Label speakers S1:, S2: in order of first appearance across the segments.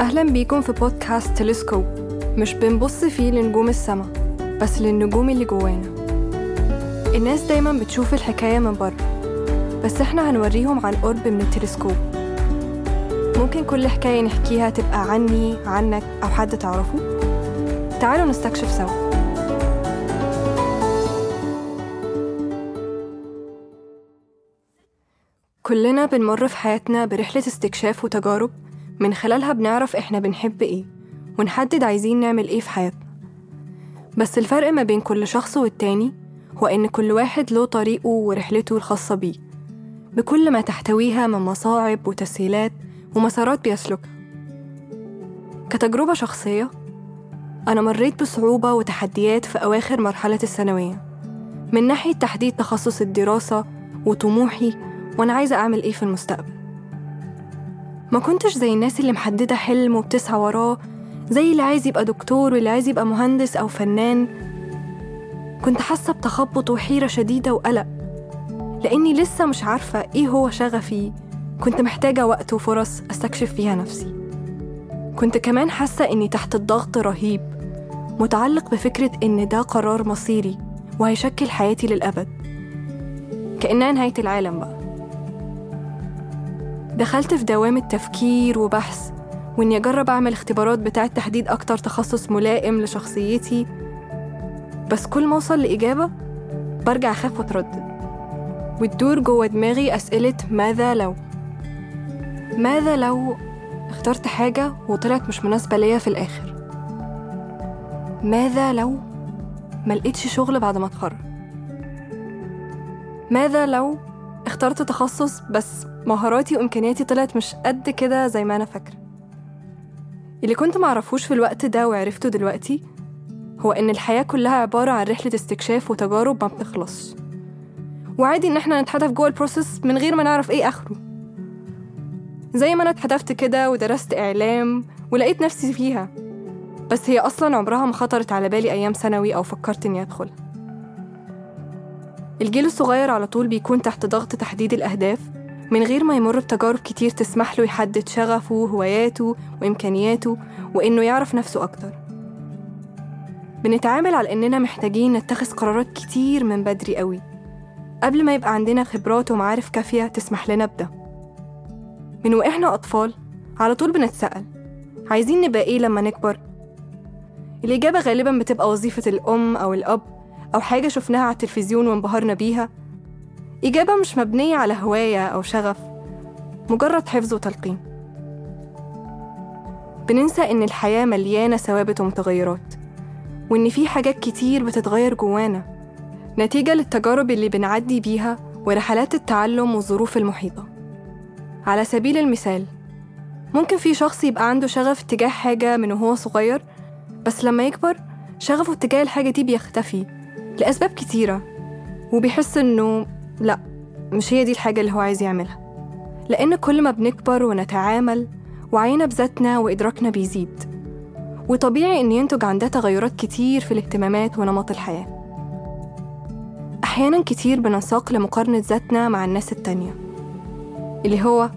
S1: أهلا بيكم في بودكاست تلسكوب. مش بنبص فيه لنجوم السما بس للنجوم اللي جوانا. الناس دايما بتشوف الحكاية من بره بس إحنا هنوريهم عن قرب من التلسكوب. ممكن كل حكاية نحكيها تبقى عني عنك أو حد تعرفه؟ تعالوا نستكشف سوا. كلنا بنمر في حياتنا برحلة استكشاف وتجارب من خلالها بنعرف إحنا بنحب إيه ونحدد عايزين نعمل إيه في حياتنا. بس الفرق ما بين كل شخص والتاني هو إن كل واحد له طريقه ورحلته الخاصة بيه. بكل ما تحتويها من مصاعب وتسهيلات ومسارات بيسلكها كتجربة شخصية أنا مريت بصعوبة وتحديات في أواخر مرحلة الثانوية. من ناحية تحديد تخصص الدراسة وطموحي وأنا عايزة أعمل إيه في المستقبل. ما كنتش زي الناس اللي محددة حلم وبتسعى وراه زي اللي عايز يبقى دكتور واللي عايز يبقى مهندس أو فنان. كنت حاسة بتخبط وحيرة شديدة وقلق لأني لسه مش عارفة إيه هو شغفي. كنت محتاجة وقت وفرص أستكشف فيها نفسي. كنت كمان حاسة إني تحت الضغط رهيب متعلق بفكرة إن ده قرار مصيري وهيشكل حياتي للأبد. كأنها نهاية العالم بقى. دخلت في دوامة تفكير وبحث وإني أجرب أعمل اختبارات بتاعة تحديد أكتر تخصص ملائم لشخصيتي. بس كل ما أوصل لإجابة برجع أخاف وأتردد. وتدور جوه دماغي أسئلة ماذا لو؟ ماذا لو اخترت حاجة وطلعت مش مناسبة ليا في الآخر؟ ماذا لو ملقتش شغل بعد ما اتخرج؟ ماذا لو اخترت تخصص بس مهاراتي وإمكانياتي طلعت مش قد كده زي ما أنا فاكرة. اللي كنت معرفوش في الوقت ده وعرفته دلوقتي هو إن الحياة كلها عبارة عن رحلة استكشاف وتجارب ما بتخلصش. وعادي إن إحنا نتحدف جوه البروسيس من غير ما نعرف إيه آخره. زي ما أنا اتحدفت كده ودرست إعلام ولقيت نفسي فيها بس هي أصلا عمرها ما خطرت على بالي أيام ثانوي أو فكرت إني أدخلها الجيل الصغير على طول بيكون تحت ضغط تحديد الأهداف من غير ما يمر بتجارب كتير تسمح له يحدد شغفه وهواياته وإمكانياته وإنه يعرف نفسه أكتر. بنتعامل على إننا محتاجين نتخذ قرارات كتير من بدري قوي. قبل ما يبقى عندنا خبرات ومعارف كافية تسمح لنا بده. من وإحنا أطفال على طول بنتسأل عايزين نبقى إيه لما نكبر؟ الإجابة غالبا بتبقى وظيفة الأم أو الأب. أو حاجة شفناها على التلفزيون وانبهرنا بيها. إجابة مش مبنية على هواية أو شغف مجرد حفظ وتلقين. بننسى إن الحياة مليانة ثوابت ومتغيرات وإن في حاجات كتير بتتغير جوانا. نتيجة للتجارب اللي بنعدي بيها ورحلات التعلم والظروف المحيطة. على سبيل المثال ممكن في شخص يبقى عنده شغف تجاه حاجة من وهو صغير بس لما يكبر شغفه تجاه الحاجة دي بيختفي. لأسباب كتيرة. وبيحس إنه لأ مش هي دي الحاجة اللي هو عايز يعملها. لأن كل ما بنكبر ونتعامل وعينا بذاتنا وإدراكنا بيزيد. وطبيعي إن ينتج عن ده تغيرات كتير في الاهتمامات ونمط الحياة. أحيانا كتير بننساق لمقارنة ذاتنا مع الناس التانية. اللي هو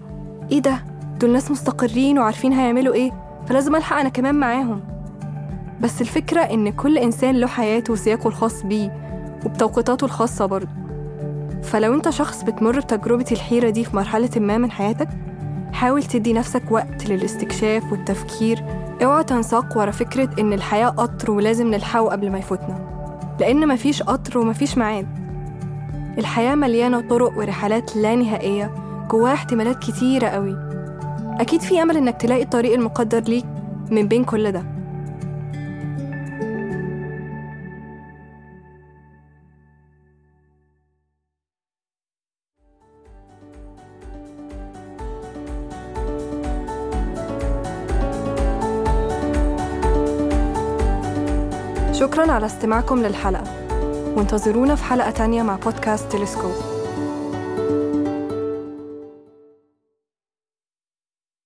S1: إيه ده؟ دول ناس مستقرين وعارفين هيعملوا إيه؟ فلازم ألحق أنا كمان معاهم. بس الفكرة إن كل إنسان له حياته وسياقه الخاص بيه وبتوقيتاته الخاصة برضه. فلو أنت شخص بتمر بتجربة الحيرة دي في مرحلة ما من حياتك حاول تدي نفسك وقت للاستكشاف والتفكير. اوعى تنساق ورا فكرة إن الحياة قطر ولازم نلحقه قبل ما يفوتنا. لأن مفيش قطر ومفيش ميعاد. الحياة مليانة طرق ورحلات لا نهائية جواها احتمالات كتيرة قوي. أكيد في أمل إنك تلاقي الطريق المقدر ليك من بين كل ده. شكرا على استماعكم للحلقة. وانتظرونا في حلقة تانية مع بودكاست تلسكوب.